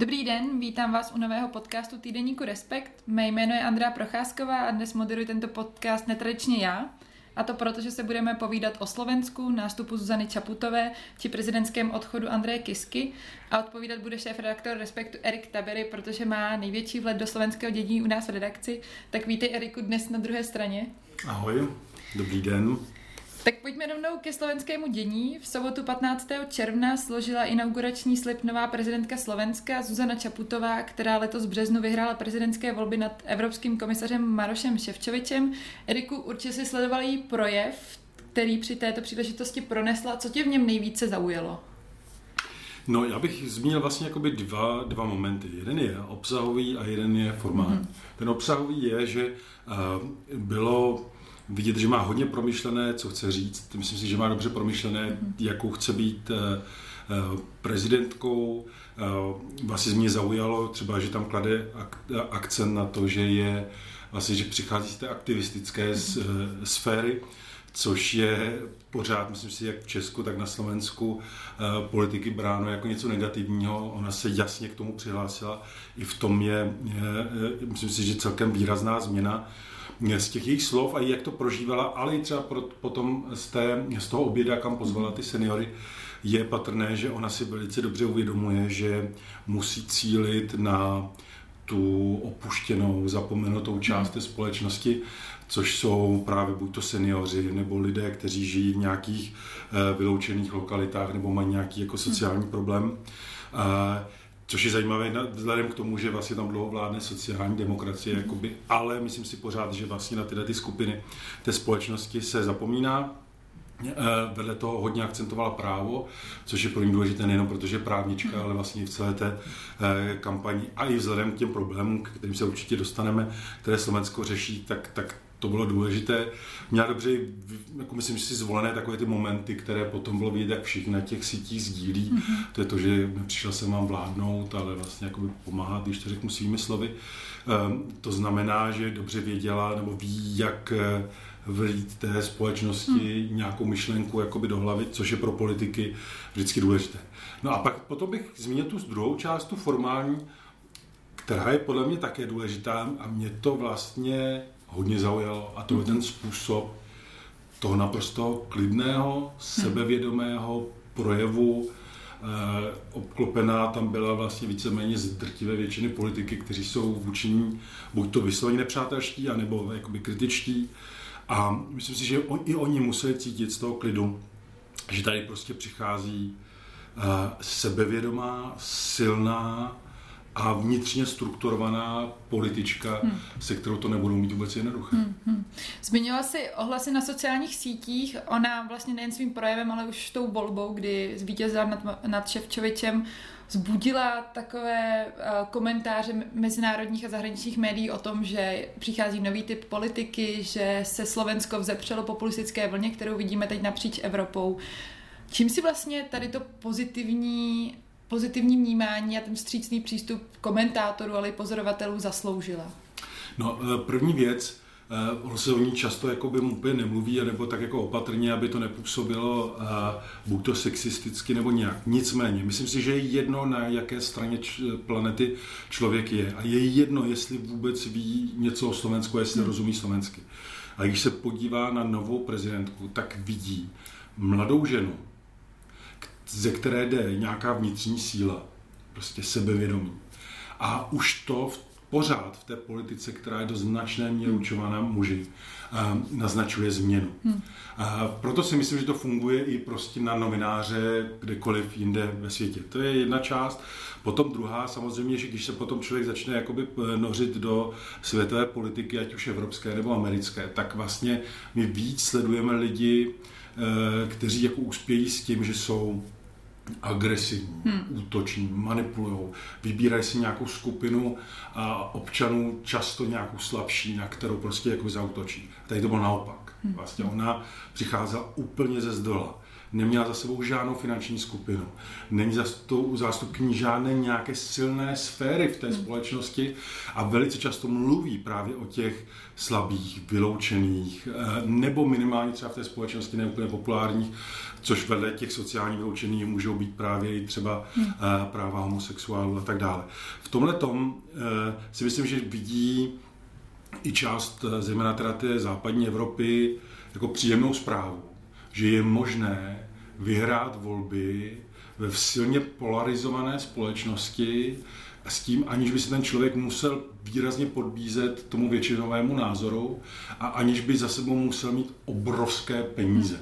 Dobrý den, vítám vás u nového podcastu Týdeníku Respekt. Mé jméno je Andrea Procházková a dnes moderuji tento podcast netradičně já. A to proto, že se budeme povídat o Slovensku, nástupu Zuzany Čaputové či prezidentském odchodu Andreje Kisky a odpovídat bude šéf redaktor Respektu Erik Tabery, protože má největší vhled do slovenského dění u nás v redakci. Tak vítej Eriku dnes na druhé straně. Ahoj, dobrý den. Tak pojďme rovnou ke slovenskému dění. V sobotu 15. června složila inaugurační slib nová prezidentka Slovenska Zuzana Čaputová, která letos v březnu vyhrála prezidentské volby nad evropským komisařem Marošem Ševčovičem. Eriku, určitě si sledoval její projev, který při této příležitosti pronesla. Co tě v něm nejvíce zaujalo? No, já bych zmínil vlastně jakoby dva, dva momenty. Jeden je obsahový a jeden je formální. Mm-hmm. Ten obsahový je, že uh, bylo vidět, že má hodně promyšlené, co chce říct. Myslím si, že má dobře promyšlené, jakou chce být eh, eh, prezidentkou. Vlastně mě zaujalo třeba, že tam klade akcent na to, že je vlastně, že přichází z té aktivistické sféry, což je pořád, myslím si, jak v Česku, tak na Slovensku politiky bráno jako něco negativního. Ona se jasně k tomu přihlásila. I v tom je myslím si, že celkem výrazná změna z těch jejich slov a jak to prožívala, ale i třeba potom z, té, z toho oběda, kam pozvala ty seniory, je patrné, že ona si velice dobře uvědomuje, že musí cílit na tu opuštěnou, zapomenutou část té společnosti, což jsou právě buď to seniori nebo lidé, kteří žijí v nějakých eh, vyloučených lokalitách nebo mají nějaký jako sociální problém. Což je zajímavé vzhledem k tomu, že vlastně tam dlouho vládne sociální demokracie, jakoby, ale myslím si pořád, že vlastně na tyhle ty skupiny té společnosti se zapomíná. Eh, vedle toho hodně akcentovala právo, což je pro ní důležité nejen protože je právnička, ale vlastně v celé té eh, kampani a i vzhledem k těm problémům, k kterým se určitě dostaneme, které Slovensko řeší, tak, tak to bylo důležité. Měla dobře, jako myslím si, zvolené takové ty momenty, které potom bylo vidět, jak všichni na těch sítích sdílí. Mm-hmm. To je to, že přišel jsem vám vládnout, ale vlastně jakoby pomáhat, když to řeknu svými slovy. Um, to znamená, že dobře věděla nebo ví, jak eh, vlít té společnosti mm. nějakou myšlenku jakoby do hlavy, což je pro politiky vždycky důležité. No a pak potom bych zmínil tu druhou část, tu formální, která je podle mě také důležitá a mě to vlastně hodně zaujalo a to je ten způsob toho naprosto klidného, sebevědomého projevu. Eh, obklopená tam byla vlastně víceméně z drtivé většiny politiky, kteří jsou vůči ní buď to vysloveně nepřátelští, anebo jakoby kritičtí. A myslím si, že on, i oni museli cítit z toho klidu, že tady prostě přichází uh, sebevědomá, silná, a vnitřně strukturovaná politička, hmm. se kterou to nebudou mít vůbec jednoduché. Hmm, hmm. Zmiňovala si ohlasy na sociálních sítích. Ona vlastně nejen svým projevem, ale už tou volbou, kdy zvítězila nad, nad Ševčovičem, zbudila takové uh, komentáře mezinárodních a zahraničních médií o tom, že přichází nový typ politiky, že se Slovensko vzepřelo populistické vlně, kterou vidíme teď napříč Evropou. Čím si vlastně tady to pozitivní pozitivní vnímání a ten vstřícný přístup komentátorů, ale i pozorovatelů zasloužila? No, eh, první věc, eh, ono se o ní často jako by mu úplně nemluví, nebo tak jako opatrně, aby to nepůsobilo eh, buď to sexisticky nebo nějak. Nicméně, myslím si, že je jedno, na jaké straně planety člověk je. A je jedno, jestli vůbec ví něco o Slovensku, jestli hmm. rozumí slovensky. A když se podívá na novou prezidentku, tak vidí mladou ženu, ze které jde nějaká vnitřní síla, prostě sebevědomí. A už to v, pořád v té politice, která je do značné míry určována muži, naznačuje změnu. Hmm. A proto si myslím, že to funguje i prostě na novináře kdekoliv jinde ve světě. To je jedna část. Potom druhá, samozřejmě, že když se potom člověk začne jakoby eh, nořit do světové politiky, ať už evropské nebo americké, tak vlastně my víc sledujeme lidi, eh, kteří jako uspějí s tím, že jsou agresivní, hmm. útoční, manipulují, vybírají si nějakou skupinu a občanů, často nějakou slabší, na kterou prostě jako zautočí. Tady to bylo naopak. Hmm. Vlastně ona přicházela úplně ze zdola. Neměla za sebou žádnou finanční skupinu, není za tou zástupkyní žádné nějaké silné sféry v té hmm. společnosti a velice často mluví právě o těch slabých, vyloučených, eh, nebo minimálně třeba v té společnosti neúplně populárních, což vedle těch sociálních vyloučených můžou být právě i třeba hmm. Eh, práva homosexuálů a tak dále. V tomhle tom eh, si myslím, že vidí i část, zejména teda té západní Evropy, jako příjemnou zprávu, že je možné vyhrát volby ve silně polarizované společnosti s tím, aniž by se ten člověk musel výrazně podbízet tomu většinovému názoru a aniž by za sebou musel mít obrovské peníze.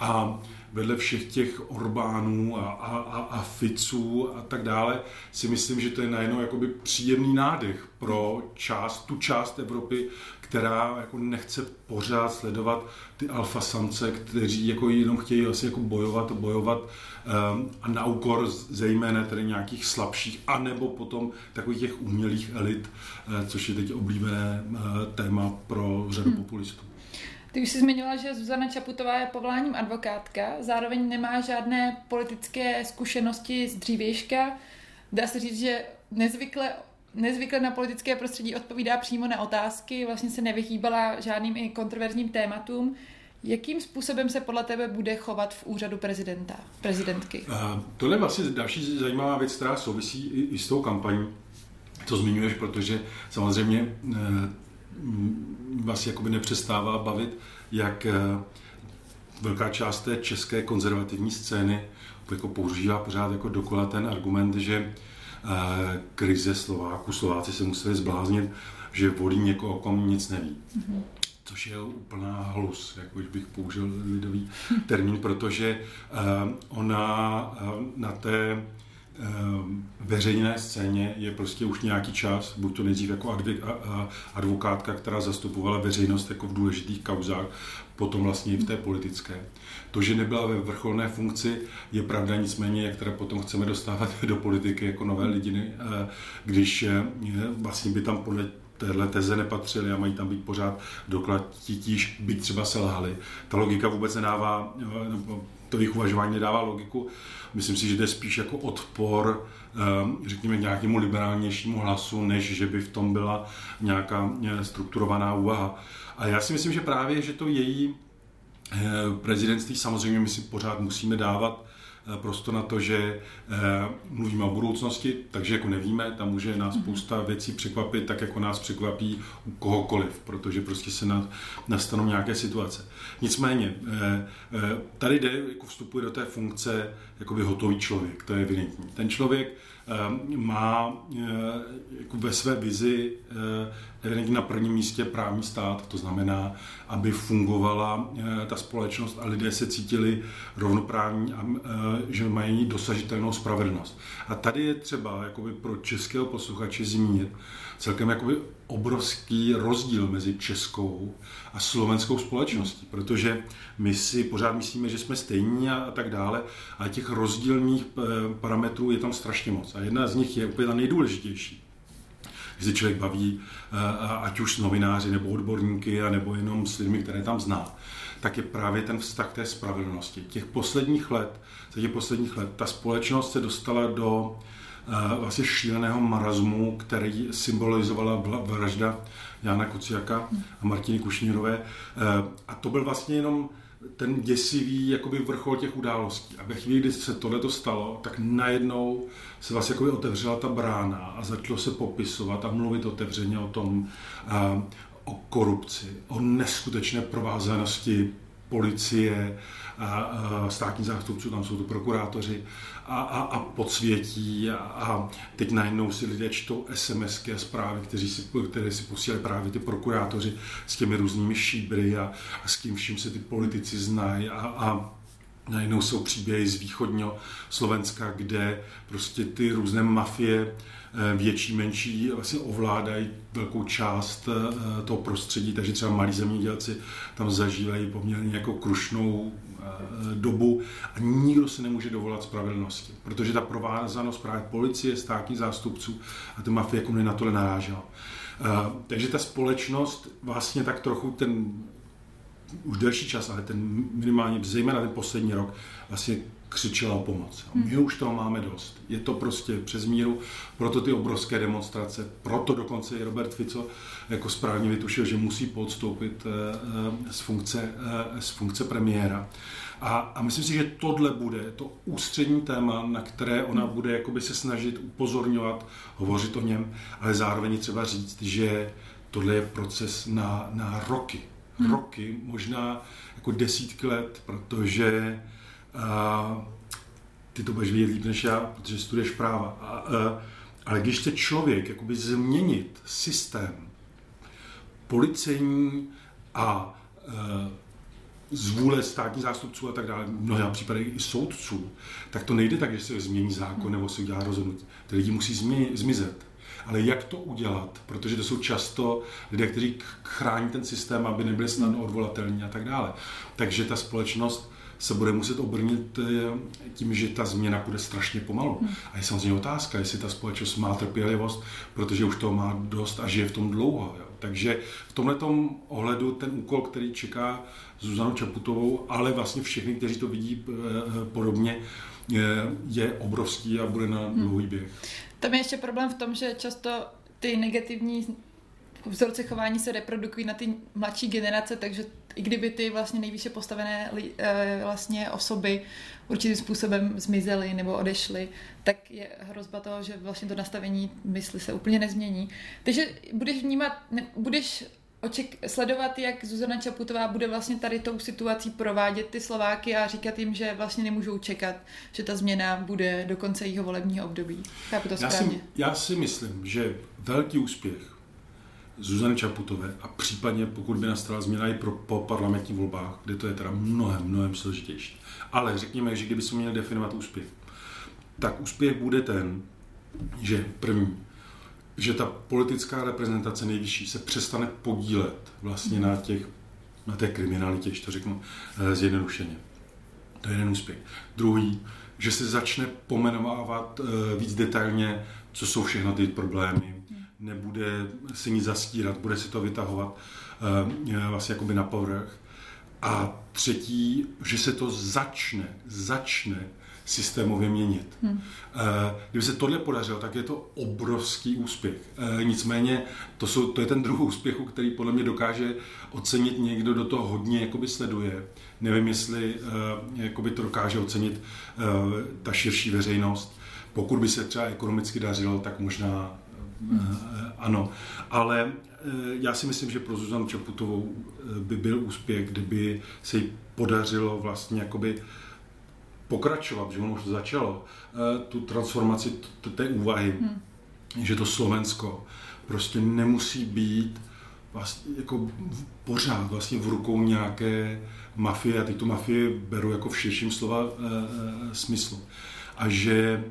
A vedle všech těch Orbánů a, a, a, a Ficů a tak dále, si myslím, že to je najednou jakoby příjemný nádech pro část, tu část Evropy, která jako nechce pořád sledovat ty alfa samce, kteří jako jenom chtějí asi jako bojovat, bojovat um, a na úkor zejména tedy nějakých slabších, anebo potom takových těch umělých elit, uh, což je teď oblíbené uh, téma pro řadu hmm. populistů. Ty už jsi zmiňovala, že Zuzana Čaputová je povoláním advokátka, zároveň nemá žádné politické zkušenosti z dřívějška. Dá se říct, že nezvykle nezvykle na politické prostředí odpovídá přímo na otázky, vlastně se nevyhýbala žádným i kontroverzním tématům. Jakým způsobem se podle tebe bude chovat v úřadu prezidenta, prezidentky? Uh, tohle je vlastně další zajímavá věc, která souvisí i, i s tou kampaní. To zmiňuješ, protože samozřejmě uh, vás jakoby nepřestává bavit, jak uh, velká část té české konzervativní scény jako používá pořád jako dokola ten argument, že krize Slováků. Slováci se museli zbláznit, že volí někoho, o kom nic neví. Mm-hmm. Což je úplná halus, jak už bych použil lidový termín, protože uh, ona na té veřejné scéně je prostě už nějaký čas, buď to nejdřív jako advokátka, která zastupovala veřejnost jako v důležitých kauzách, potom vlastně i v té politické. To, že nebyla ve vrcholné funkci, je pravda, nicméně, jak teda potom chceme dostávat do politiky jako nové lidi, eh, když eh, vlastně by tam podle téhle teze nepatřili a mají tam být pořád doklad titíž, byť třeba selhali. Ta logika vůbec nedává, eh, to jejich uvažování nedává logiku. Myslím si, že jde spíš jako odpor, řekněme, nějakému liberálnějšímu hlasu, než že by v tom byla nějaká strukturovaná úvaha. A já si myslím, že právě, že to její eh, prezidentství samozřejmě my si pořád musíme dávat eh, prostor na to, že eh, mluvíme o budoucnosti, takže jako nevíme, tam může nás mhm. spousta věcí překvapit, tak jako nás překvapí u kohokoliv, protože prostě se nastanou nějaké situace. Nicméně, tady jde, jako vstupuje do té funkce jakoby hotový člověk, to je evidentní. Ten člověk má jako ve své vizi evidentně na prvním místě právní stát, to znamená, aby fungovala eh, ta společnost a lidé se cítili rovnoprávní a eh, že mají dosažitelnou spravedlnost. A tady je třeba jakoby pro českého posluchače zmínit celkem jakoby obrovský rozdíl mezi českou a slovenskou společností, protože my si pořád myslíme, že jsme stejní a, a tak dále, a těch rozdílných eh, parametrů je tam strašně moc. A jedna z nich je úplně ta nejdůležitější když se člověk baví, eh, ať už s novináři nebo odborníky, nebo jenom s lidmi, které tam zná, tak je právě ten vztah té spravedlnosti. Těch posledních let, za těch posledních let, ta společnost se dostala do vlastně šíleného marazmu, který symbolizovala vražda Jana Kuciaka a Martiny Kušnírové. Eh, a to byl vlastně jenom ten děsivý jakoby vrchol těch událostí. A ve chvíli, kdy se tohle stalo, tak najednou se vlastně jakoby otevřela ta brána a začalo se popisovat a mluvit otevřeně o tom, a, o korupci, o neskutečné provázanosti policie, a, a státní zástupců, tam jsou to prokurátoři a, a, a podsvětí a, a teď najednou si lidé čtou SMSky a zprávy, kteří si, které si posílali právě ty prokurátoři s těmi různými šíbry a, a s tím vším se ty politici znají a, a najednou jsou příběhy z východního Slovenska, kde prostě ty různé mafie Eh, větší, menší vlastně ovládají velkou část eh, toho prostředí, takže třeba malí zemědělci tam zažívají poměrně jako krušnou dobu a nikdo se nemůže dovolat spravedlnosti, protože ta provázanost právě policie, státní zástupců a ty mafie jako na tohle narážela. Takže ta společnost vlastně tak trochu ten už delší čas, ale ten minimálně, zejména ten poslední rok, vlastně křičela o pomoc. My hmm. už toho máme dost. Je to prostě přes míru, proto ty obrovské demonstrace, proto dokonce i Robert Fico jako správně vytušil, že musí podstoupit eh, eh, z funkce, eh, z funkce premiéra. A, a myslím si, že tohle bude to ústřední téma, na které ona hmm. bude jakoby se snažit upozorňovat, hovořit o něm, ale zároveň třeba říct, že tohle je proces na, na roky. Hmm. Roky, možná jako desítky let, protože ty to budeš vědět líp než já, protože studuješ práva. A, uh, ale když chce člověk jakoby změnit systém policejní a uh, z vůle státních zástupců a tak dále, v mnoha případech i soudců, tak to nejde tak, že se změní zákon nebo se udělá rozhodnutí. Ty lidi musí zmizet. Ale jak to udělat? Protože to jsou často lidé, kteří chrání ten systém, aby nebyli snadno odvolatelní a tak dále. Takže ta společnost se bude muset obrnit eh, tím, že ta změna bude strašně pomalu. Hmm. A je samozřejmě otázka, jestli ta společnost má trpělivost, protože už to má dost a žije v tom dlouho. Jo. Takže v tomto ohledu ten úkol, který čeká Zuzanu Čaputovou, ale vlastně všechny, kteří to vidí eh, podobně, je obrovský a bude na hmm. dlouhý běh. Tam je ještě problém v tom, že často ty negativní vzorce chování se reprodukují na ty mladší generace, takže i kdyby ty vlastně nejvýše postavené eh, vlastně osoby určitým způsobem zmizely nebo odešly, tak je hrozba toho, že vlastně to nastavení mysli se úplně nezmění. Takže budeš vnímat, ne, budeš oček, sledovat, jak Zuzana Čaputová bude vlastně tady tou situací provádět ty Slováky a říkat jim, že vlastně nemůžou čekat, že ta změna bude do konce jejího volebního období. Chápu to já správně? Si, já si myslím, že velký úspěch Zuzany Čaputové a případně pokud by nastala změna i pro, po parlamentních volbách, kde to je teda mnohem, mnohem složitější. Ale řekněme, že kdyby jsme měli definovat úspěch, tak úspěch bude ten, že první, že ta politická reprezentace nejvyšší se přestane podílet vlastně na, těch, na té kriminalitě, když to řeknu eh, zjednodušeně. To je jeden úspěch. Druhý, že se začne pomenovávat eh, víc detailně, co jsou všechno ty problémy, nebude si nic zastírat, bude si to vytahovat uh, vlastně jakoby na povrch. A třetí, že se to začne, začne systémově měnit. Hmm. Kdyby se tohle podařilo, tak je to obrovský úspěch. Nicméně to, jsou, to je ten druhý úspěch, který podle mě dokáže ocenit někdo, do toho hodně jakoby sleduje. Nevím, jestli jakoby to dokáže ocenit ta širší veřejnost. Pokud by se třeba ekonomicky dařilo, tak možná. Ano. Ale já si myslím, že pro Zuzanu Čaputovou by byl úspěch, kdyby se jí podařilo vlastně jakoby pokračovat, že ono už začalo, eh, tu transformaci té úvahy, hmm. že to Slovensko prostě nemusí být vlastně jako pořád vlastně v rukou nějaké mafie, a teď tu mafie beru jako v širším slova e, e, smyslu. A že e,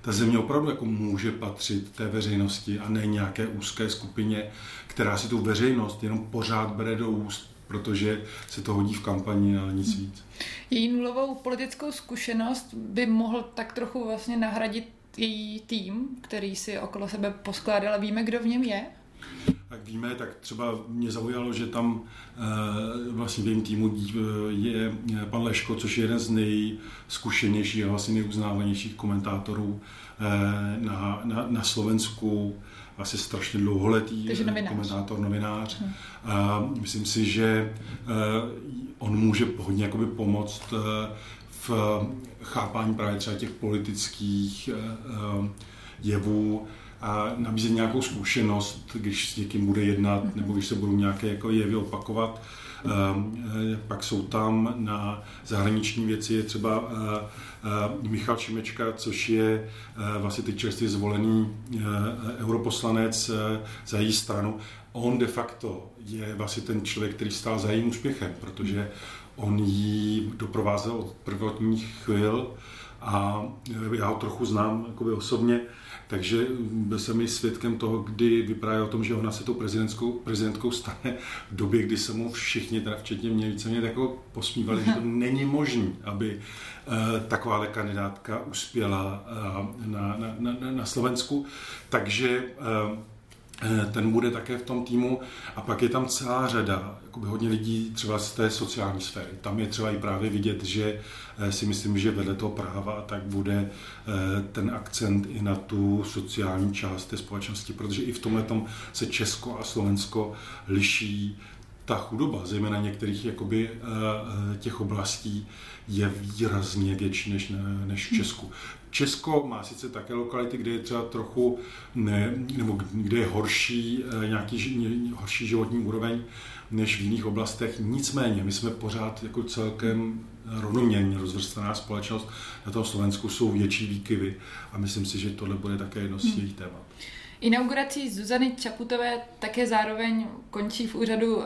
ta země opravdu jako může patřit té veřejnosti a ne nějaké úzké skupině, která si tu veřejnost jenom pořád bere do úst, protože se to hodí v kampani, ale nic víc. Její nulovou politickou zkušenost by mohl tak trochu vlastně nahradit její tým, který si okolo sebe poskládal. Víme, kdo v něm je? Tak víme, tak třeba mě zaujalo, že tam e, vlastně v jejím týmu je pan Leško, což je jeden z nejzkušenějších a vlastně nejuznávanějších komentátorů e, na, na, na Slovensku asi strašně dlouholetý novinář. komentátor, novinář. Hmm. A myslím si, že eh, on může hodně jakoby pomoct eh, v chápání právě třeba těch politických eh, jevů a nabízet nějakou zkušenost, když s někým bude jednat, hmm. nebo když se budou nějaké jako jevy opakovat. Pak jsou tam na zahraniční věci je třeba Eh, Michal Šimečka, což je eh, vlastně teď čerstvě zvolený eh, europoslanec za její stranu. On de facto je vlastně ten člověk, který stál za jejím úspěchem, protože on ji doprovázel od prvotních chvil a já ho trochu znám osobně, takže byl jsem i svědkem toho, kdy vyprávěl o tom, že ona se tou prezidentskou, prezidentkou stane v době, kdy se mu všichni, teda včetně mě, víceméně jako posmívali, že to není možné, aby uh, takováhle kandidátka uspěla uh, na, na, na, na Slovensku. Takže Eh, ten bude také v tom týmu a pak je tam celá řada, jakoby hodně lidí třeba z té sociální sféry. Tam je třeba i právě vidět, že eh, si myslím, že vedle toho práva tak bude eh, ten akcent i na tu sociální část té společnosti, protože i v tomhle tom se Česko a Slovensko liší ta chudoba, zejména některých jakoby, těch oblastí, je výrazně větší než, než v Česku. Česko má sice také lokality, kde je třeba trochu, ne, nebo kde je horší, eh, nějaký horší životní úroveň než v jiných oblastech. Nicméně, my jsme pořád jako celkem rovnoměrně rozvrstvená společnost. Na tom Slovensku jsou větší výkyvy a myslím si, že tohle bude také jedno z hmm. jejich témat. Inaugurací Zuzany Čaputové také zároveň končí v úřadu uh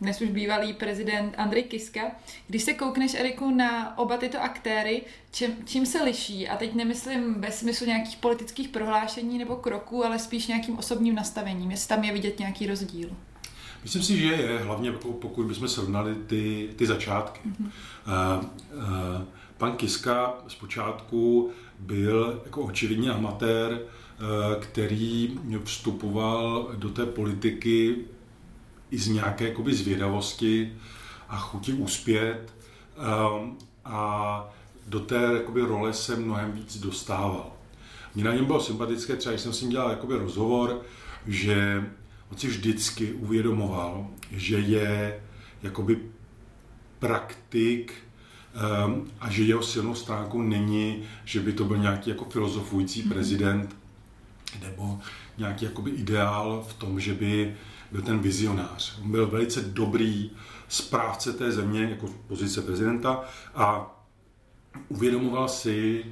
dnes už bývalý prezident Andrej Kiska. Když se koukneš, Eriku, na oba tyto aktéry, čím, čím se liší? A teď nemyslím bez smyslu nějakých politických prohlášení nebo kroků, ale spíš nějakým osobním nastavením. Jestli tam je vidět nějaký rozdíl. Myslím si, že je, hlavně pokud bychom srovnali ty, ty začátky. Mm-hmm. Uh, uh, pan Kiska zpočátku byl jako očividně amatér, uh, který vstupoval do té politiky i z nějaké jakoby zvědavosti a chuti uspět um, a do té jakoby, role se mnohem víc dostával. Mně na něm bylo sympatické, třeba když jsem s ním dělal jakoby, rozhovor, že on si vždycky uvědomoval, že je jakoby praktik um, a že jeho silnou stránkou není, že by to byl nějaký jako filozofující mhm. prezident nebo nějaký jakoby ideál v tom, že by byl ten vizionář. On byl velice dobrý správce té země jako pozice prezidenta a uvědomoval si,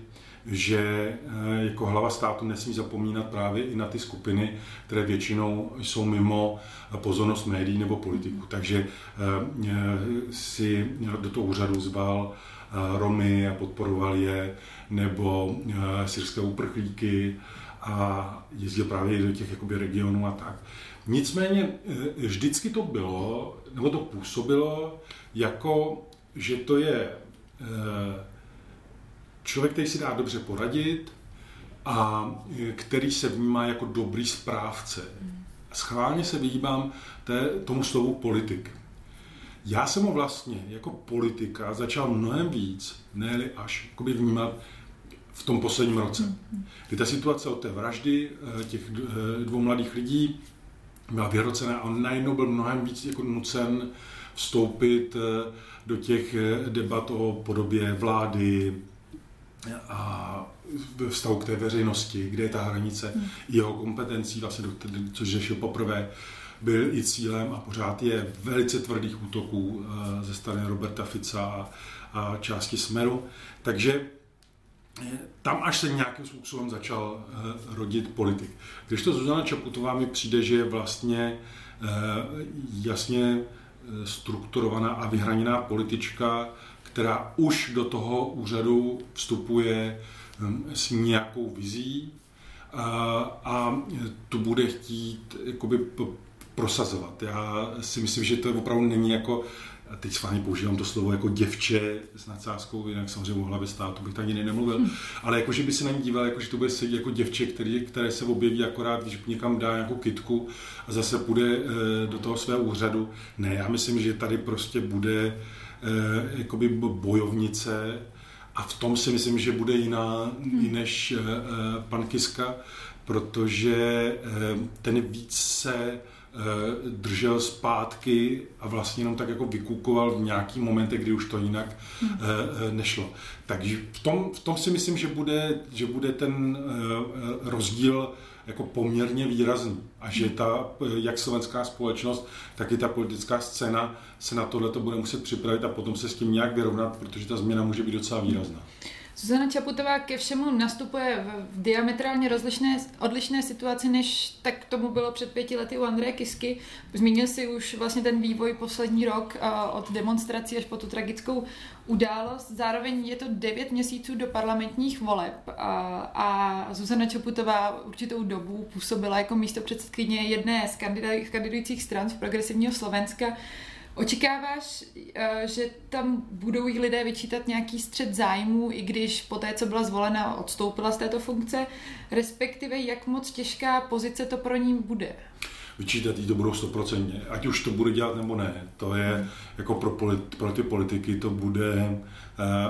že eh, jako hlava státu nesmí zapomínat právě i na ty skupiny, které většinou jsou mimo pozornost médií nebo politiků. Takže eh, si do toho úřadu zval eh, Romy a podporoval je, nebo syrské uprchlíky a jezdil právě do těch jakoby, regionů a tak. Nicméně eh, vždycky to bylo, nebo to působilo jako, že to je eh, člověk, který si dá dobře poradit a eh, který se vnímá jako dobrý správce. Schválně se vyhýbám té, tomu slovu politik. Já jsem ho vlastně jako politika začal mnohem víc, ne až jakoby vnímat v tom posledním roce. Kdy ta situace od té vraždy těch dvou mladých lidí byla vyhrocená a on najednou byl mnohem víc jako nucen vstoupit eh, do těch eh, debat o podobě vlády a vztahu k té veřejnosti, kde je ta hranice hmm. jeho kompetencí, vlastně, což řešil poprvé, byl i cílem a pořád je velice tvrdých útoků eh, ze strany Roberta Fica a části Smeru. Takže tam až se nějakým způsobem začal uh, rodit politik. Když to Zuzana Čaputová mi přijde, že je vlastně uh, jasně eh, strukturovaná a vyhraněná politička, která už do toho úřadu vstupuje um, s nějakou vizí uh, a tu bude chtít jakoby prosazovat. Já si myslím, že to opravdu není jako a teď s vámi používám to slovo jako děvče s nadsázkou, jinak samozřejmě o hlavě státu bych tady nemluvil, hmm. ale jako, že by se na ní díval, jako, že to bude sedět jako děvče, který, které se objeví akorát, když někam dá nějakou kitku a zase půjde e, do toho svého úřadu. Ne, já myslím, že tady prostě bude e, jakoby bojovnice a v tom si myslím, že bude jiná hmm. než e, pan Kiska, protože ten víc se Eh, držel zpátky a vlastně jenom tak jako vykukoval v nějaký momentě, kdy už to jinak hmm. eh, eh, nešlo. Takže v tom, v tom si myslím, že bude, že bude ten rozdíl jako poměrně výrazný a že ta, jak slovenská společnost, tak i ta politická scéna se na tohle bude muset připravit a potom se s tím nějak vyrovnat, protože ta změna může být docela výrazná. Zuzana Čaputová ke všemu nastupuje v diametrálně rozlišné, odlišné situaci, než tak tomu bylo před pěti lety u Andreje Kisky. Zmínil si už vlastně ten vývoj poslední rok od demonstrací až po tu tragickou událost. Zároveň je to devět měsíců do parlamentních voleb a, a Zuzana Čaputová určitou dobu působila jako místo předsedkyně jedné z kandidujících stran z progresivního Slovenska. Očekáváš, eh, že tam budou jí lidé vyčítat nějaký střed zájmů, i když po té, co byla zvolena, odstoupila z této funkce, respektive jak moc těžká pozice to pro ní bude? Vyčítat jí to budou stoprocentně. Ať už to bude dělat nebo ne. To je jako pro, polit, pro ty politiky to bude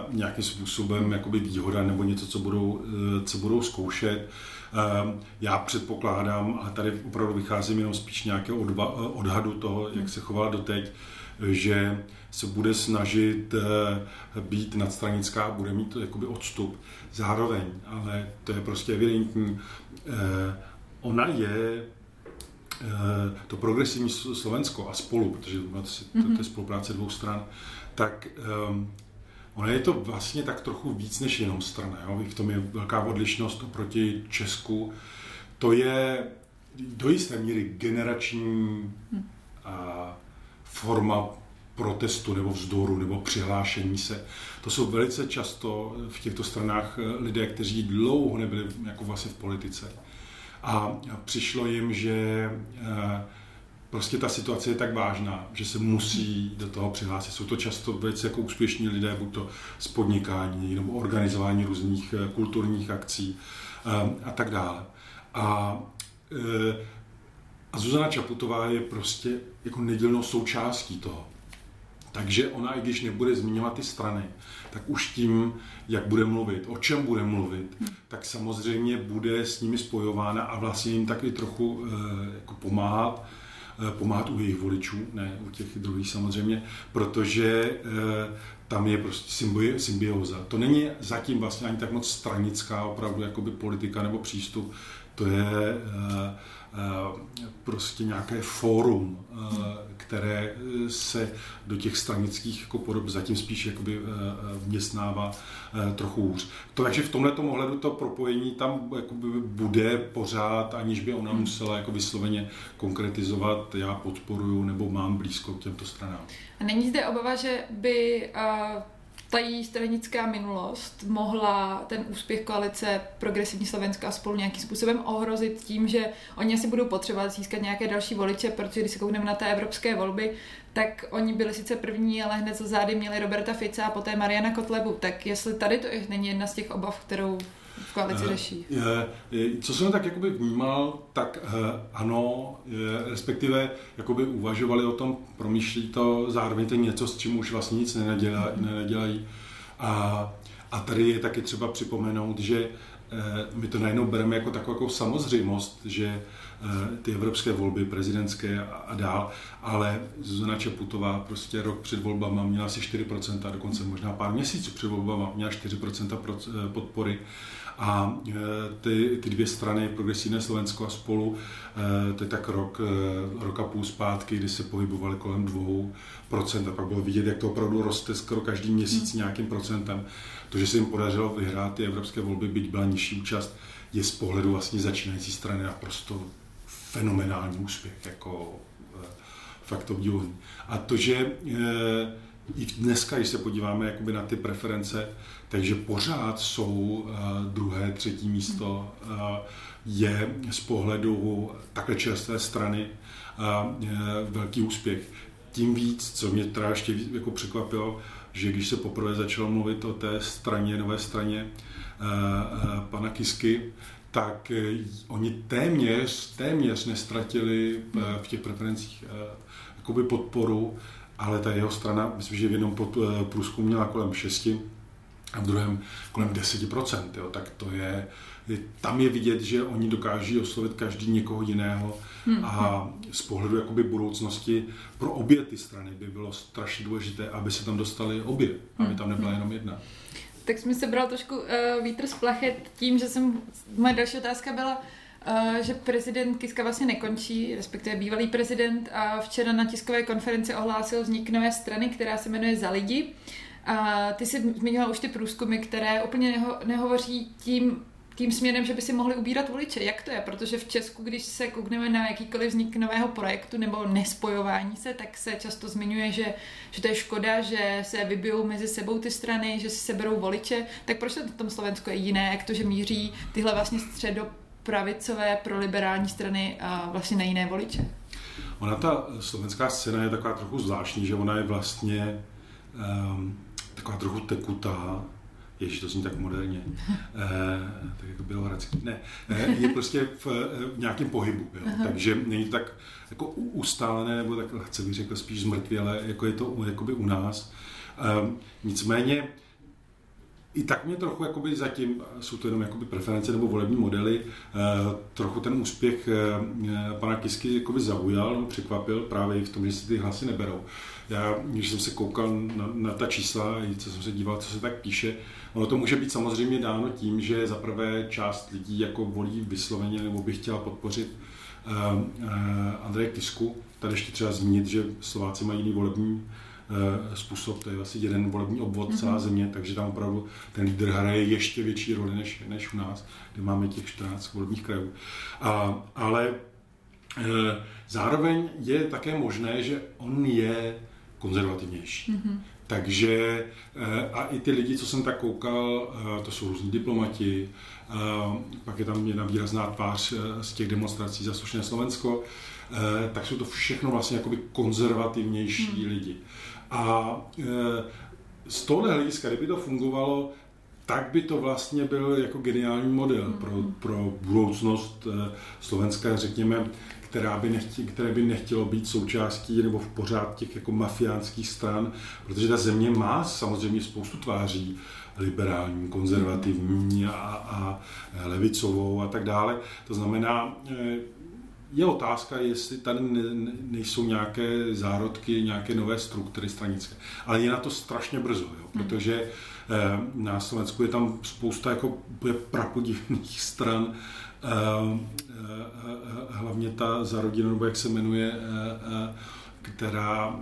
uh, nějakým způsobem jakoby výhoda nebo něco, co budou, uh, co budou zkoušet. Uh, já předpokládám, a tady opravdu vycházím jenom spíš nějakého odva, odhadu toho, jak se chovala doteď, že se bude snažit být nadstranická, bude mít to jakoby odstup. Zároveň, ale to je prostě evidentní, ona je to progresivní Slovensko a spolu, protože to, to, to je mhm. spolupráce dvou stran, tak um, ono je to vlastně tak trochu víc než jenom strana. Jo? V tom je velká odlišnost oproti Česku. To je do jisté míry generační hm. a, forma protestu nebo vzdoru nebo přihlášení se. To jsou velice často v těchto stranách eh, lidé, kteří dlouho nebyli jako vlastně v politice a přišlo jim, že eh, prostě ta situace je tak vážná, že se musí do toho přihlásit. Jsou to často velice jako úspěšní lidé, buď to z podnikání nebo organizování různých eh, kulturních akcí eh, a tak dále. A, a Zuzana Čaputová je prostě jako nedělnou součástí toho. Takže ona, i když nebude zmiňovat ty strany, tak už tím, jak bude mluvit, o čem bude mluvit, tak samozřejmě bude s nimi spojována a vlastně jim taky trochu e, jako pomáhat, e, pomáhat u jejich voličů, ne u těch druhých samozřejmě, protože e, tam je prostě symbi- symbioza. To není zatím vlastně ani tak moc stranická opravdu jakoby politika nebo přístup, to je Eh, prostě nějaké fórum, eh, které se do těch stranických jako podob zatím spíš jakoby eh, vměstnává trochu hůř. To, takže v tomto ohledu to propojení tam jakoby bude pořád, aniž by ona hmm. musela jako vysloveně konkretizovat, já podporuju nebo mám blízko k těmto stranám. A není zde obava, že by ta její stranická minulost mohla ten úspěch koalice Progresivní Slovenska spolu nějakým způsobem ohrozit tím, že oni asi budou potřebovat získat nějaké další voliče, protože když se koukneme na té evropské volby, tak oni byli sice první, ale hned za zády měli Roberta Fica a poté Mariana Kotlebu. Tak jestli tady to není jedna z těch obav, kterou v koalici eh, řeší? Co jsem tak jakoby vnímal, tak eh, ano, respektive jakoby uvažovali o tom, promýšlí to, zároveň to něco, s čím už vlastně nic nenadělají. nenadělají. A, a tady je taky třeba připomenout, že eh, my to najednou bereme jako takovou jako samozřejmost, že ty evropské volby, prezidentské a dál, ale Zuzana Čaputová prostě rok před volbama měla asi 4%, dokonce možná pár měsíců před volbama měla 4% podpory a e, ty, ty dvě strany, Progresivné Slovensko a spolu, to je tak rok, rok a půl zpátky, kdy se pohybovali kolem dvou procent a pak bylo vidět, jak to opravdu roste skoro každý měsíc hmm. nějakým procentem. To, že se jim podařilo vyhrát ty evropské volby, byť byla nižší účast, je z pohledu vlastně začínající strany naprosto fenomenální úspěch, jako fakt obdivuhodný. A to, že i dneska, když se podíváme jakoby na ty preference, takže pořád jsou uh, druhé, třetí místo je z pohledu takhle čerstvé strany velký úspěch. Tím víc, co mě teda ještě jako překvapilo, že když se poprvé začalo mluvit o té straně, nové straně pana Kisky, tak oni téměř, téměř nestratili v těch preferencích jakoby podporu ale ta jeho strana, myslím, že v jednom eh, průzkumu měla kolem 6 a v druhém kolem 10%, jo, tak to je, tam je vidět, že oni dokáží oslovit každý někoho jiného hmm. a z pohledu jakoby budoucnosti pro obě ty strany by bylo strašně důležité, aby se tam dostali obě, aby hmm. tam nebyla jenom jedna. Tak jsme se bral trošku uh, vítr z plachet tím, že jsem, moje další otázka byla, Uh, že prezident Kiska vlastně nekončí, respektive bývalý prezident a včera na tiskové konferenci ohlásil vznik nové strany, která se jmenuje Za lidi. A ty jsi zmínila už ty průzkumy, které úplně neho, nehovoří tím, tím směrem, že by si mohli ubírat voliče. Jak to je? Protože v Česku, když se koukneme na jakýkoliv vznik nového projektu nebo nespojování se, tak se často zmiňuje, že, že to je škoda, že se vybijou mezi sebou ty strany, že si seberou voliče. Tak proč to v tom Slovensku je jiné? Jak to, že míří tyhle vlastně středo pravicové pro liberální strany a vlastně na jiné voliče? Ona ta slovenská scéna je taková trochu zvláštní, že ona je vlastně um, taková trochu tekutá, Ježíš, to zní tak moderně. E, tak jako Bělohradský. Ne, e, je prostě v, v nějakém pohybu. Jo. Takže není to tak jako ustálené, nebo tak lehce bych řekl spíš zmrtvěle, jako je to jakoby u nás. E, nicméně i tak mě trochu jakoby zatím, jsou to jenom jakoby preference nebo volební modely, eh, trochu ten úspěch eh, pana Kisky jakoby zaujal, nebo překvapil právě v tom, že si ty hlasy neberou. Já, když jsem se koukal na, na ta čísla, co jsem se díval, co se tak píše, ono to může být samozřejmě dáno tím, že za prvé část lidí jako volí vysloveně nebo by chtěla podpořit uh, uh, Andreje Kisku. Tady ještě třeba zmínit, že Slováci mají jiný volební Eh, způsob, to je vlastně jeden volební obvod mm-hmm. celá země, takže tam opravdu ten lídr hraje ještě větší roli než, než u nás, kde máme těch 14 volebních krajů. A, ale e, zároveň je také možné, že on je konzervativnější. Mm-hmm. Takže eh, a i ty lidi, co jsem tak koukal, to jsou různí diplomati, pak je tam jedna výrazná tvář z těch demonstrací za slušné Slovensko, tak jsou to všechno vlastně jakoby konzervativnější hmm. lidi. A z tohohle hlediska, kdyby to fungovalo, tak by to vlastně byl jako geniální model pro, mm-hmm. pro budoucnost Slovenska, řekněme, která by nechtě, které by nechtělo být součástí nebo v pořád těch jako mafiánských stran, protože ta země má samozřejmě spoustu tváří, liberální, konzervativní a, a levicovou a tak dále. To znamená, e, je otázka, jestli tady ne, nejsou nějaké zárodky, nějaké nové struktury stranické. Ale je na to strašně brzo, jo, hmm. protože eh, na Slovensku je tam spousta jako prapodivných stran, eh, eh, hlavně ta za rodinu, nebo jak se jmenuje, která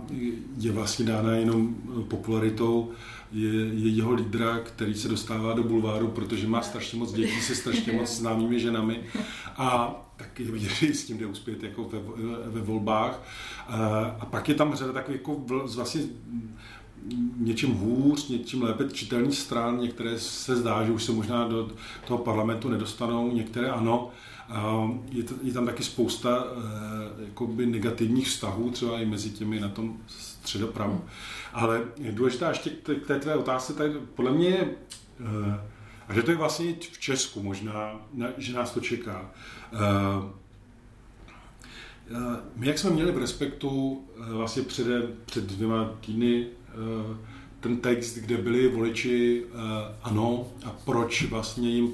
je vlastně dána jenom popularitou je, je jeho lídra, který se dostává do bulváru, protože má strašně moc dětí se strašně moc známými ženami a tak je vidět, že s tím jde uspět jako ve, ve volbách. A pak je tam řada takových jako vlastně něčím hůř, něčím lépe čitelných stran, některé se zdá, že už se možná do toho parlamentu nedostanou, některé ano. Je, tam taky spousta eh, jakoby negativních vztahů, třeba i mezi těmi na tom středopravu. Ale důležitá ještě k té tvé otázce, tak podle mě je, eh, a že to je vlastně v Česku možná, že nás to čeká. Eh, my, jak jsme měli v Respektu vlastně před, před dvěma týdny ten text, kde byli voliči ano a proč vlastně jim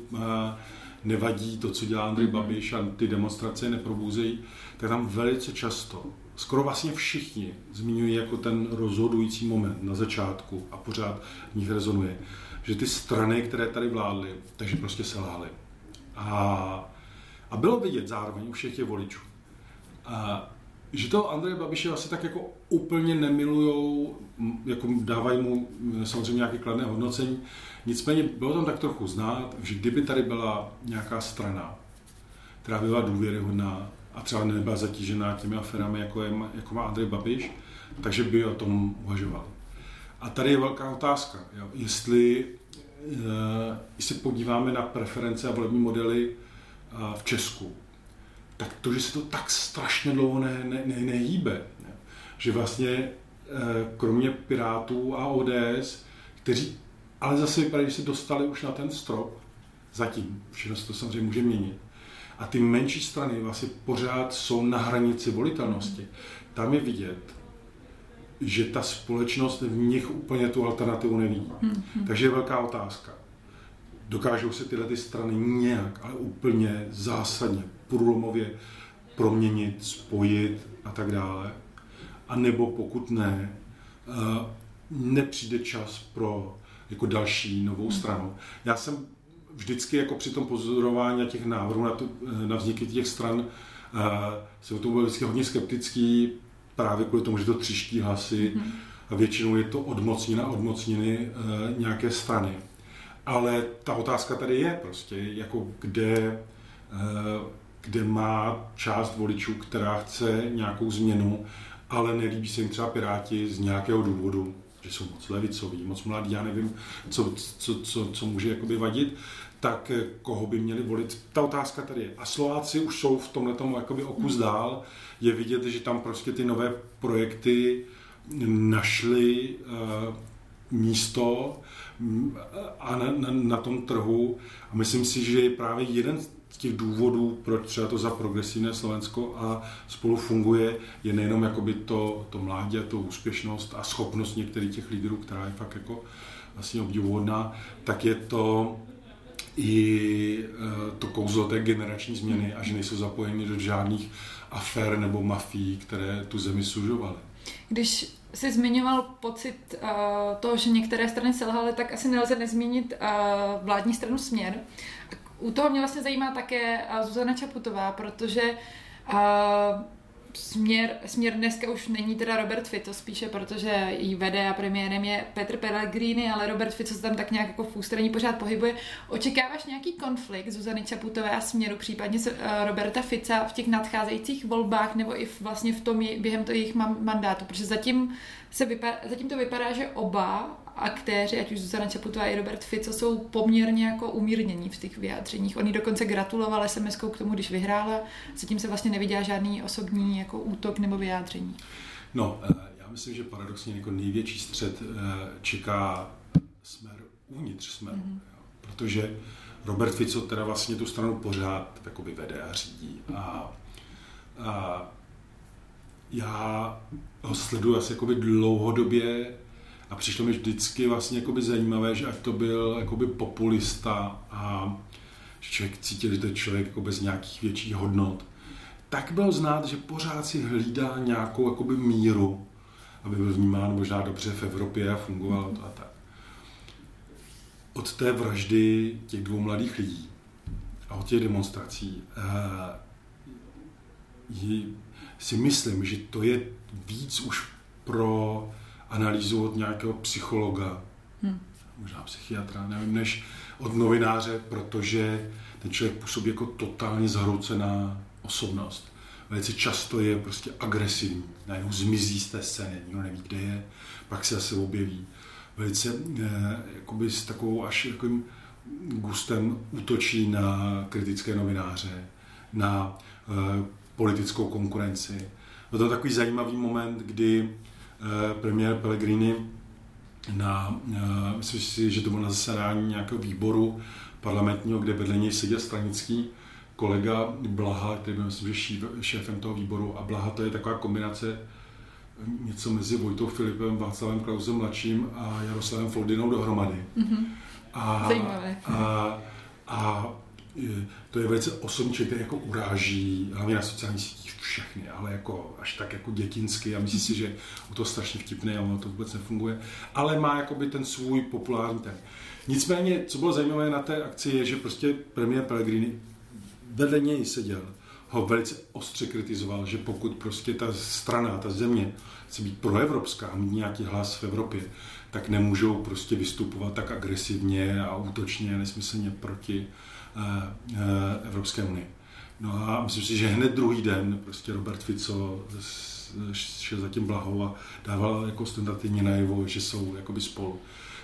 nevadí to, co dělá Andrej mhm. Babiš a ty demonstrace neprobouzejí, tak tam velice často, skoro vlastně všichni zmiňují jako ten rozhodující moment na začátku a pořád v nich rezonuje, že ty strany, které tady vládly, takže prostě selhaly. A, a bylo vidět zároveň u všech těch voličů. A, že to Andreje Babiše asi tak jako úplně nemilujou, jako dávají mu samozřejmě nějaké kladné hodnocení, Nicméně bylo tam tak trochu znát, že kdyby tady byla nějaká strana, která byla důvěryhodná a třeba nebyla zatížená těmi aferami, jako, je, jako má Andrej Babiš, takže by o tom uvažovali. A tady je velká otázka, jo. jestli když se podíváme na preference a volební modely v Česku, tak to, že se to tak strašně dlouho ne, ne, ne, nehýbe, ne? Že vlastně e, kromě Pirátů a ODS, kteří ale zase vypadá, že se dostali už na ten strop, zatím, všechno se to samozřejmě může měnit. A ty menší strany vlastně pořád jsou na hranici volitelnosti. Tam je vidět, že ta společnost v nich úplně tu alternativu nevidí. Mm-hmm. Takže je velká otázka. Dokážou se tyhle ty strany nějak, ale úplně zásadně, průlomově proměnit, spojit a tak dále. A nebo pokud ne, eh, nepřijde čas pro jako další novou stranu. Já jsem vždycky jako při tom pozorování těch návrhů na, tu, na vzniky těch stran uh, jsem o tom byl vždycky hodně skeptický, právě kvůli tomu, že to třiští hlasy mm. a většinou je to odmocnina odmocniny nějaké strany. Ale ta otázka tady je prostě, jako kde, kde má část voličů, která chce nějakou změnu, ale nelíbí se jim třeba Piráti z nějakého důvodu že jsou moc levicoví, moc mladí, já nevím, co, co, co, co může jakoby vadit, tak eh, koho by měli volit. Ta otázka tady je. A Slováci už jsou v tomhle tomu jakoby okus hmm. dál. Je vidět, že tam prostě ty nové projekty našly uh, místo mm, a na, na, na tom trhu. A myslím si, že je právě jeden z těch důvodů, proč třeba to za progresivné Slovensko a spolu funguje, je nejenom jakoby to, to mládí a to úspěšnost a schopnost některých těch lídrů, která je fakt jako vlastně obdivuhodná, tak je to i e, to kouzlo té generační změny a že nejsou zapojeni do žádných afér nebo mafií, které tu zemi sužovaly. Když jsi zmiňoval pocit uh, toho, že některé strany selhaly, tak asi nelze nezmínit uh, vládní stranu Směr. U toho mě vlastně zajímá také uh, Zuzana Čaputová, protože uh, Směr, směr dneska už není teda Robert Fico spíše, protože jí vede a premiérem je Petr Pellegrini, ale Robert Fico se tam tak nějak jako v ústraní pořád pohybuje. Očekáváš nějaký konflikt Zuzany Čaputové a směru, případně eh, Roberta Fica v těch nadcházejících volbách nebo i vlastně v tom během toho jejich mandátu? Protože zatím, se vypadá, zatím to vypadá, že oba aktéři, ať už Zuzana Čaputová i Robert Fico, jsou poměrně jako umírnění v těch vyjádřeních. Oni dokonce gratulovali sms k tomu, když vyhrála. Zatím se vlastně neviděl žádný osobní jako útok nebo vyjádření. No, eh, já myslím, že paradoxně jako největší střed eh, čeká smer uvnitř smeru. Mm-hmm. Protože Robert Fico teda vlastně tu stranu pořád jakoby vede a řídí. A, a já ho sleduji asi jakoby dlouhodobě a přišlo mi vždycky vlastně jakoby zajímavé, že ať to byl jakoby populista a že člověk cítil, že to je člověk jako bez nějakých větších hodnot, tak bylo znát, že pořád si hlídá nějakou jakoby míru, aby byl vnímán možná dobře v Evropě a fungoval to a tak. Od té vraždy těch dvou mladých lidí a od těch demonstrací eh, si myslím, že to je víc už pro analýzu od nějakého psychologa, hmm. možná psychiatra, nevím, než od novináře, protože ten člověk působí jako totálně zhroucená osobnost. Velice často je prostě agresivní, najednou zmizí z té scény, nikdo neví, kde je, pak se zase objeví. Velice eh, jakoby s takovou až jakým gustem útočí na kritické novináře, na eh, politickou konkurenci. Byl to takový zajímavý moment, kdy premiér Pellegrini na, eh, myslím si, že to bylo na zasedání nějakého výboru parlamentního, kde vedle něj seděl stranický kolega Blaha, který byl myslím, že šéfem toho výboru a Blaha to je taková kombinace něco mezi Vojtou Filipem, Václavem Klausem mladším a Jaroslavem Foldinou dohromady. Mm-hmm. A, Zajímavé. A, a to je velice osobní který jako uráží, hlavně na sociálních sítích všechny, ale jako až tak jako dětinsky a myslí si, že u to strašně vtipné a ono to vůbec nefunguje, ale má jakoby ten svůj populární ten. Nicméně, co bylo zajímavé na té akci, je, že prostě premiér Pellegrini vedle něj seděl, ho velice ostře kritizoval, že pokud prostě ta strana, ta země chce být proevropská, mít nějaký hlas v Evropě, tak nemůžou prostě vystupovat tak agresivně a útočně, nesmyslně proti Evropské unie. No a myslím si, že hned druhý den prostě Robert Fico šel za tím blahou a dával jako standardně najevo, že jsou jakoby spolu.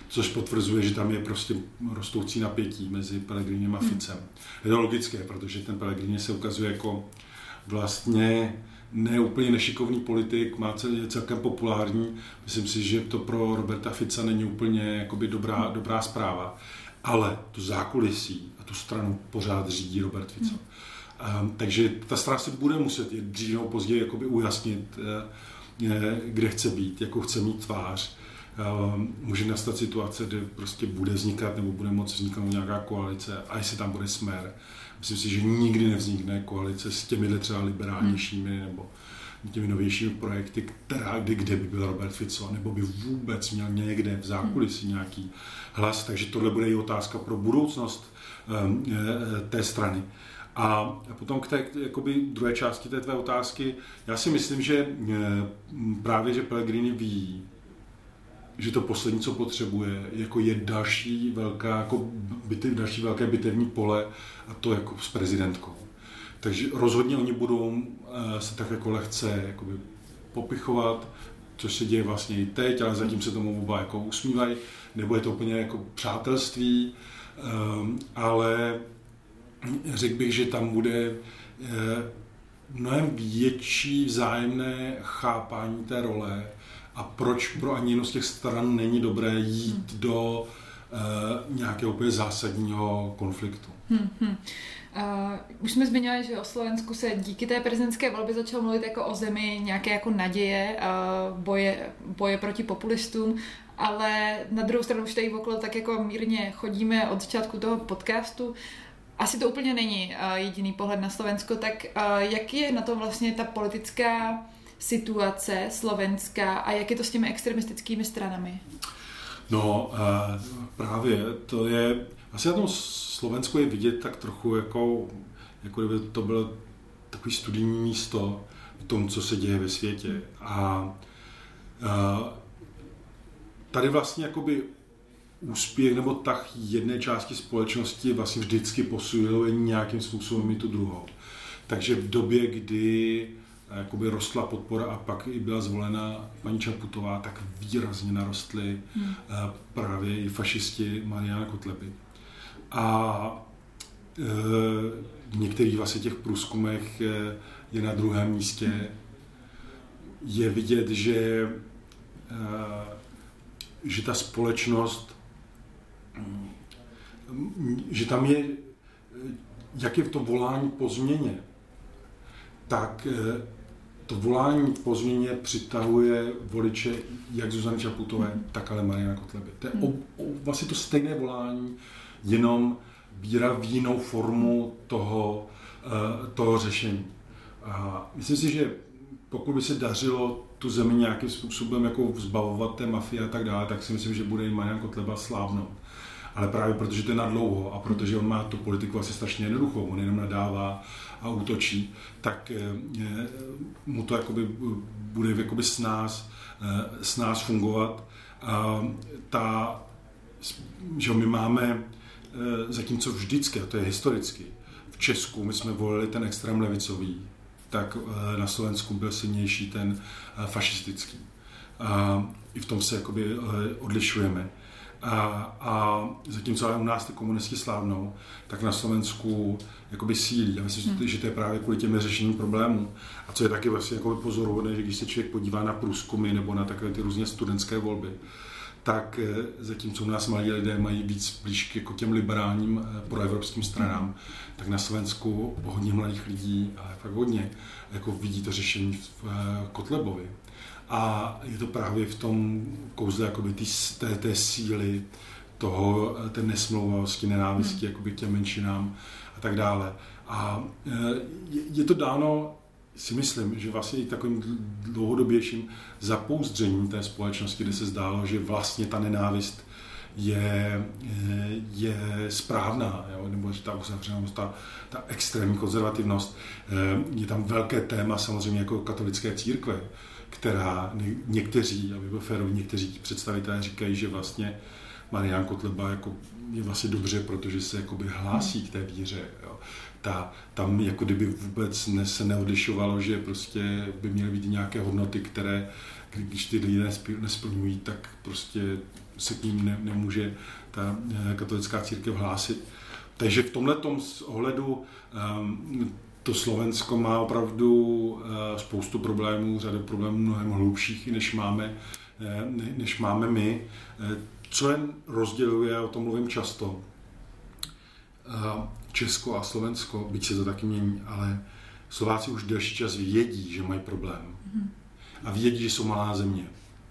Což potvrzuje, že tam je prostě rostoucí napětí mezi Pelegrinem a hmm. Ficem. Je to logické, protože ten Pellegrini se ukazuje jako vlastně ne úplně nešikovný politik, má je celkem populární. Myslím si, že to pro Roberta Fica není úplně jakoby dobrá, dobrá zpráva. Ale to zákulisí tu stranu pořád řídí Robert Fico. Hmm. Um, takže ta strana si bude muset dřív nebo později jakoby ujasnit, uh, kde chce být, jakou chce mít tvář. Um, může nastat situace, kde prostě bude vznikat nebo bude moct vzniknout nějaká koalice a jestli tam bude smer. Myslím si, že nikdy nevznikne koalice s těmi třeba liberálnějšími hmm. nebo těmi novějšími projekty, která, kdy, kde by byl Robert Fico, nebo by vůbec měl někde v zákulisí hmm. nějaký hlas. Takže tohle bude i otázka pro budoucnost um, té strany. A potom k té jakoby, druhé části té tvé otázky, já si myslím, že eh, právě, že Pellegrini ví, že to poslední, co potřebuje, jako je další, velká, jako bitev, další velké bitevní pole a to jako s prezidentkou. Takže rozhodně oni budou eh, se tak jako lehce jakoby, popichovat, což se děje vlastně i teď, ale zatím se tomu oba jako usmívají, nebo je to úplně jako přátelství, um, ale řekl bych, že tam bude uh, mnohem větší vzájemné chápání té role a proč pro ani jednu z těch stran není dobré jít hmm. do uh, nějakého úplně zásadního konfliktu. Hmm, hmm. Uh, už jsme zmiňovali, že o Slovensku se díky té prezidentské volbě začalo mluvit jako o zemi nějaké jako naděje, uh, boje, boje proti populistům, ale na druhou stranu už tady okolo tak jako mírně chodíme od začátku toho podcastu. Asi to úplně není uh, jediný pohled na Slovensko, tak uh, jak je na to vlastně ta politická situace slovenská a jak je to s těmi extremistickými stranami? No, uh, právě to je, asi na tom Slovensku je vidět tak trochu jako, jako kdyby to bylo takový studijní místo v tom, co se děje ve světě. A uh, tady vlastně jakoby úspěch nebo tak jedné části společnosti vlastně vždycky posiluje nějakým způsobem i tu druhou. Takže v době, kdy jakoby rostla podpora a pak i byla zvolena paní Čaputová, tak výrazně narostly hmm. právě i fašisti Mariana Kotleby. A e, v některých vlastně těch průzkumech je, na druhém místě. Je vidět, že, e, že ta společnost, že tam je, jak je v tom volání po změně, tak to volání po změně přitahuje voliče jak Zuzany Čaputové, mm. tak ale Mariana Kotleby. To je o, o, vlastně to stejné volání, jenom víra v jinou formu toho, eh, toho řešení. A myslím si, že pokud by se dařilo tu zemi nějakým způsobem jako vzbavovat té mafie a tak dále, tak si myslím, že bude i Marian Kotleba slávnout. Ale právě protože to je na dlouho a protože on má tu politiku asi strašně jednoduchou, on jenom nadává a útočí, tak eh, mu to jakoby bude jakoby s nás, eh, s nás fungovat. A ta, že my máme Eh, zatímco vždycky, a to je historicky, v Česku my jsme volili ten extrém levicový, tak eh, na Slovensku byl silnější ten eh, fašistický. A i v tom se jakoby odlišujeme. A, a zatímco ale u nás ty komunisti slávnou, tak na Slovensku jakoby sílí. Já myslím, hmm. že to je právě kvůli těm řešením problémů. A co je taky vlastně jako pozoruhodné, že když se člověk podívá na průzkumy nebo na takové ty různě studentské volby, tak eh, zatímco u nás mladí lidé mají víc blíž jako těm liberálním eh, proevropským stranám, tak na Slovensku hodně mladých lidí, ale fakt hodně, jako vidí to řešení v eh, Kotlebovi. A je to právě v tom kouzle jakoby tý, té, té síly, toho, té nesmlouvosti, nenávisti hmm. jakoby k těm menšinám a tak dále. A je, je to dáno si myslím, že vlastně i takovým dlouhodobějším zapouzdřením té společnosti, kde se zdálo, že vlastně ta nenávist je, je správná, jo? nebo že ta uzavřenost, ta, ta extrémní konzervativnost. Eh, je tam velké téma samozřejmě jako katolické církve, která někteří, aby byl férový, někteří představitelé říkají, že vlastně Marián Kotleba jako je vlastně dobře, protože se jakoby hlásí k té víře. Jo ta, tam jako kdyby vůbec ne, se neodlišovalo, že prostě by měly být nějaké hodnoty, které, když ty lidé nesplňují, tak prostě se k ním ne, nemůže ta eh, katolická církev hlásit. Takže v tomhle ohledu um, to Slovensko má opravdu uh, spoustu problémů, řadu problémů mnohem hlubších, než máme, uh, než máme my. Uh, co jen rozděluje, o tom mluvím často, Česko a Slovensko, byť se to taky mění, ale Slováci už delší čas vědí, že mají problém. A vědí, že jsou malá země.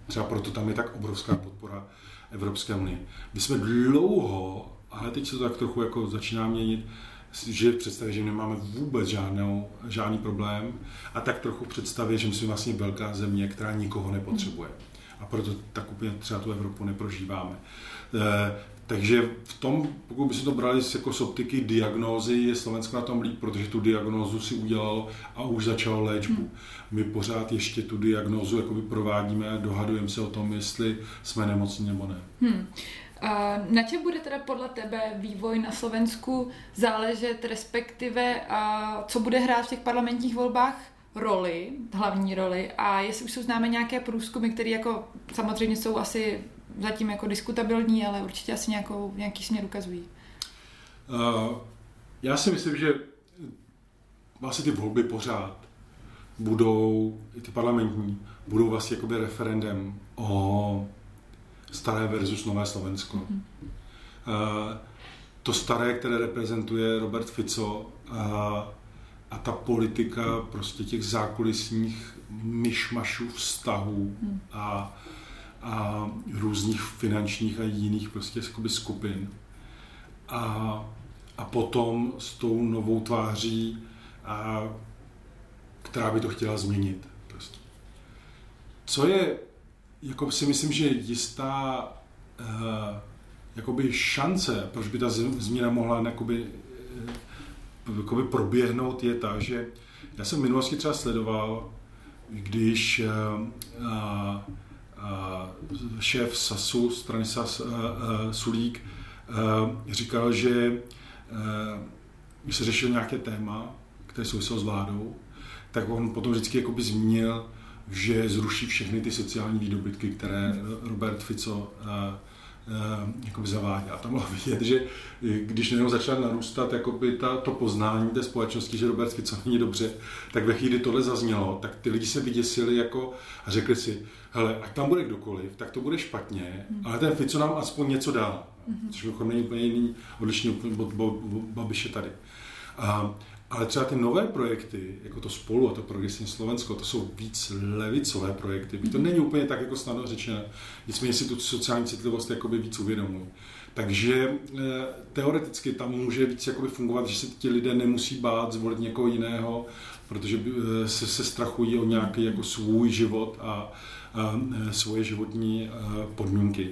Třeba proto tam je tak obrovská podpora Evropské unie. My jsme dlouho, ale teď se to tak trochu jako začíná měnit, že v představě, že nemáme vůbec žádnou, žádný problém a tak trochu v představě, že my jsme vlastně velká země, která nikoho nepotřebuje. A proto tak úplně třeba tu Evropu neprožíváme. Eh, takže v tom, pokud by se to brali jako z optiky diagnózy, je Slovensko na tom líp, protože tu diagnózu si udělalo a už začalo léčbu. Hmm. My pořád ještě tu diagnózu jakoby provádíme a dohadujeme se o tom, jestli jsme nemocní nebo ne. Hmm. Na čem bude teda podle tebe vývoj na Slovensku záležet, respektive co bude hrát v těch parlamentních volbách roli, hlavní roli a jestli už jsou známe nějaké průzkumy, které jako samozřejmě jsou asi zatím jako diskutabilní, ale určitě asi nějakou, nějaký směr ukazují. Já si myslím, že vlastně ty volby pořád budou, i ty parlamentní, budou vlastně jakoby referendem o staré versus nové Slovensko. Mm-hmm. Uh, to staré, které reprezentuje Robert Fico a, a ta politika prostě těch zákulisních myšmašů vztahů mm. a, a různých finančních a jiných prostě skupin. A, a potom s tou novou tváří, a, která by to chtěla změnit. Prostě. Co je, jako si myslím, že jistá uh, jakoby šance, proč by ta změna mohla jakoby, uh, jakoby proběhnout, je ta, že já jsem v minulosti třeba sledoval, když uh, uh, šéf SASu, strany SAS, uh, uh, Sulík, uh, říkal, že uh, když se řešil nějaké téma, které souviselo s vládou, tak on potom vždycky jakoby zmínil, že zruší všechny ty sociální výdobytky, které Robert Fico uh, uh, jakoby zavádí. A tam bylo vidět, že když jenom začal narůstat jakoby ta, to poznání té společnosti, že Robert Fico není dobře, tak ve chvíli tohle zaznělo, tak ty lidi se vyděsili jako a řekli si, hele, ať tam bude kdokoliv, tak to bude špatně, mm. ale ten Fico nám aspoň něco dá. Mm-hmm. Což není úplně jiný odlišný od Babiše tady. A, ale třeba ty nové projekty, jako to Spolu a to Progresivní Slovensko, to jsou víc levicové projekty. To není úplně tak jako snadno řečeno. Nicméně si tu sociální citlivost jakoby víc uvědomují. Takže eh, teoreticky tam může víc jakoby fungovat, že se ti lidé nemusí bát zvolit někoho jiného, protože eh, se, se strachují o nějaký jako svůj život a, a eh, svoje životní podmínky.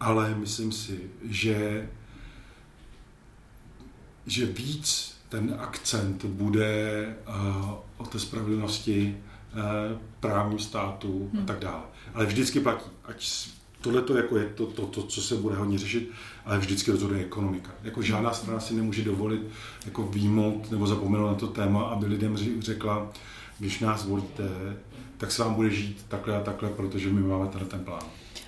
Ale myslím si, že že víc ten akcent bude uh, o té spravedlnosti, uh, právním státu hmm. a tak dále. Ale vždycky platí, ať tohle to jako je to, to, to, co se bude hodně řešit, ale vždycky rozhoduje ekonomika. Jako žádná strana si nemůže dovolit jako výmout nebo zapomenout na to téma, aby lidem řekla, když nás volíte, tak se vám bude žít takhle a takhle, protože my máme tenhle ten plán.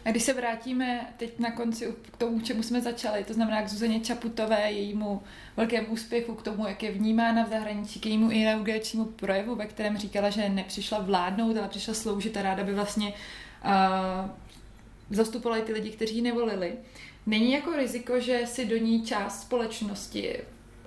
A když se vrátíme teď na konci k tomu, čemu jsme začali, to znamená k Zuzeně Čaputové, jejímu velkému úspěchu, k tomu, jak je vnímána v zahraničí, k jejímu inauguračnímu projevu, ve kterém říkala, že nepřišla vládnout, ale přišla sloužit a ráda by vlastně uh, zastupovala ty lidi, kteří ji nevolili. Není jako riziko, že si do ní část společnosti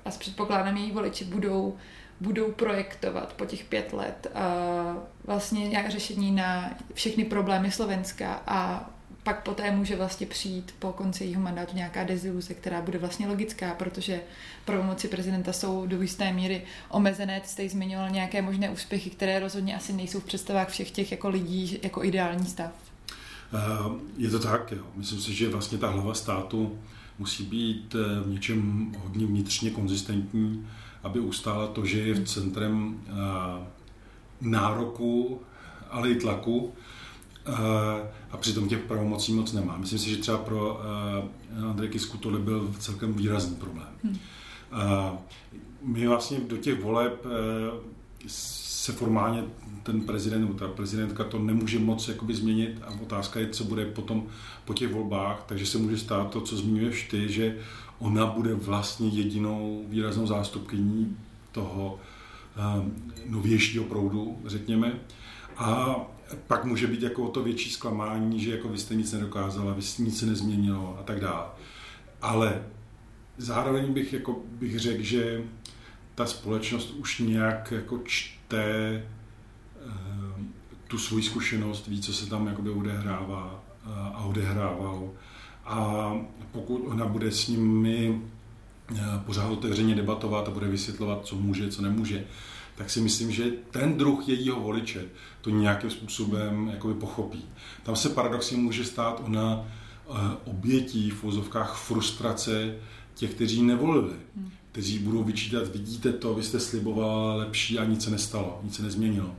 a s předpokládám její voliči budou budou projektovat po těch pět let uh, vlastně řešení na všechny problémy Slovenska a pak poté může vlastně přijít po konci jeho mandátu nějaká deziluze, která bude vlastně logická, protože pravomoci prezidenta jsou do jisté míry omezené. Jste zmiňoval nějaké možné úspěchy, které rozhodně asi nejsou v představách všech těch jako lidí jako ideální stav. Eh, je to tak, jo. Myslím si, že vlastně ta hlava státu musí být eh, v něčem hodně vnitřně konzistentní, aby ustála to, že je v centrem eh, nároku, ale i tlaku a přitom těch pravomocí moc nemá. Myslím si, že třeba pro Andrej Kisku tohle byl celkem výrazný problém. Hmm. My vlastně do těch voleb se formálně ten prezident nebo ta prezidentka to nemůže moc jakoby změnit a otázka je, co bude potom po těch volbách, takže se může stát to, co zmiňuješ ty, že ona bude vlastně jedinou výraznou zástupkyní toho um, novějšího proudu, řekněme. A pak může být jako o to větší zklamání, že jako vy jste nic nedokázala, vy jste nic se nezměnilo a tak dále. Ale zároveň bych, jako bych řekl, že ta společnost už nějak jako čte eh, tu svoji zkušenost, ví, co se tam jakoby odehrává eh, a odehrávalo. A pokud ona bude s nimi eh, pořád otevřeně debatovat a bude vysvětlovat, co může, co nemůže, tak si myslím, že ten druh jejího voliče to nějakým způsobem jakoby pochopí. Tam se paradoxně může stát ona obětí v vozovkách frustrace těch, kteří nevolili. Hmm kteří budou vyčítat, vidíte to, vy jste sliboval lepší a nic se nestalo, nic se nezměnilo.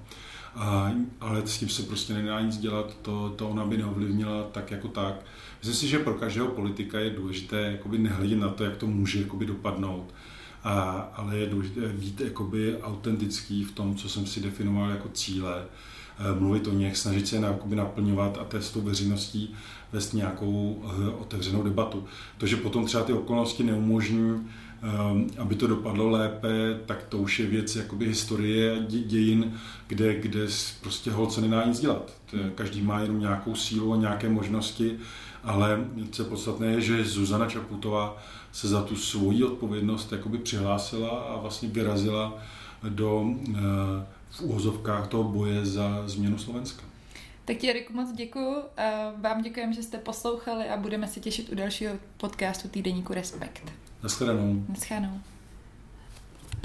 A, ale s tím se prostě nedá nic dělat, to, to ona by neovlivnila tak jako tak. Myslím si, že pro každého politika je důležité jakoby nehledět na to, jak to může jakoby dopadnout, a, ale je důležité být jakoby autentický v tom, co jsem si definoval jako cíle, eh, mluvit o nich, snažit se jakoby naplňovat a tou veřejností vést nějakou eh, otevřenou debatu. To, že potom třeba ty okolnosti neumožní, aby to dopadlo lépe, tak to už je věc jakoby historie dějin, kde, kde prostě holce nedá nic dělat. Každý má jenom nějakou sílu a nějaké možnosti ale co je podstatné je, že Zuzana Čaputová se za tu svoji odpovědnost jakoby přihlásila a vlastně vyrazila do eh, v úhozovkách toho boje za změnu Slovenska. Tak ti, Eriku, moc děkuji. Vám děkujeme, že jste poslouchali a budeme se těšit u dalšího podcastu Týdeníku Respekt. Naschledanou. Naschledanou.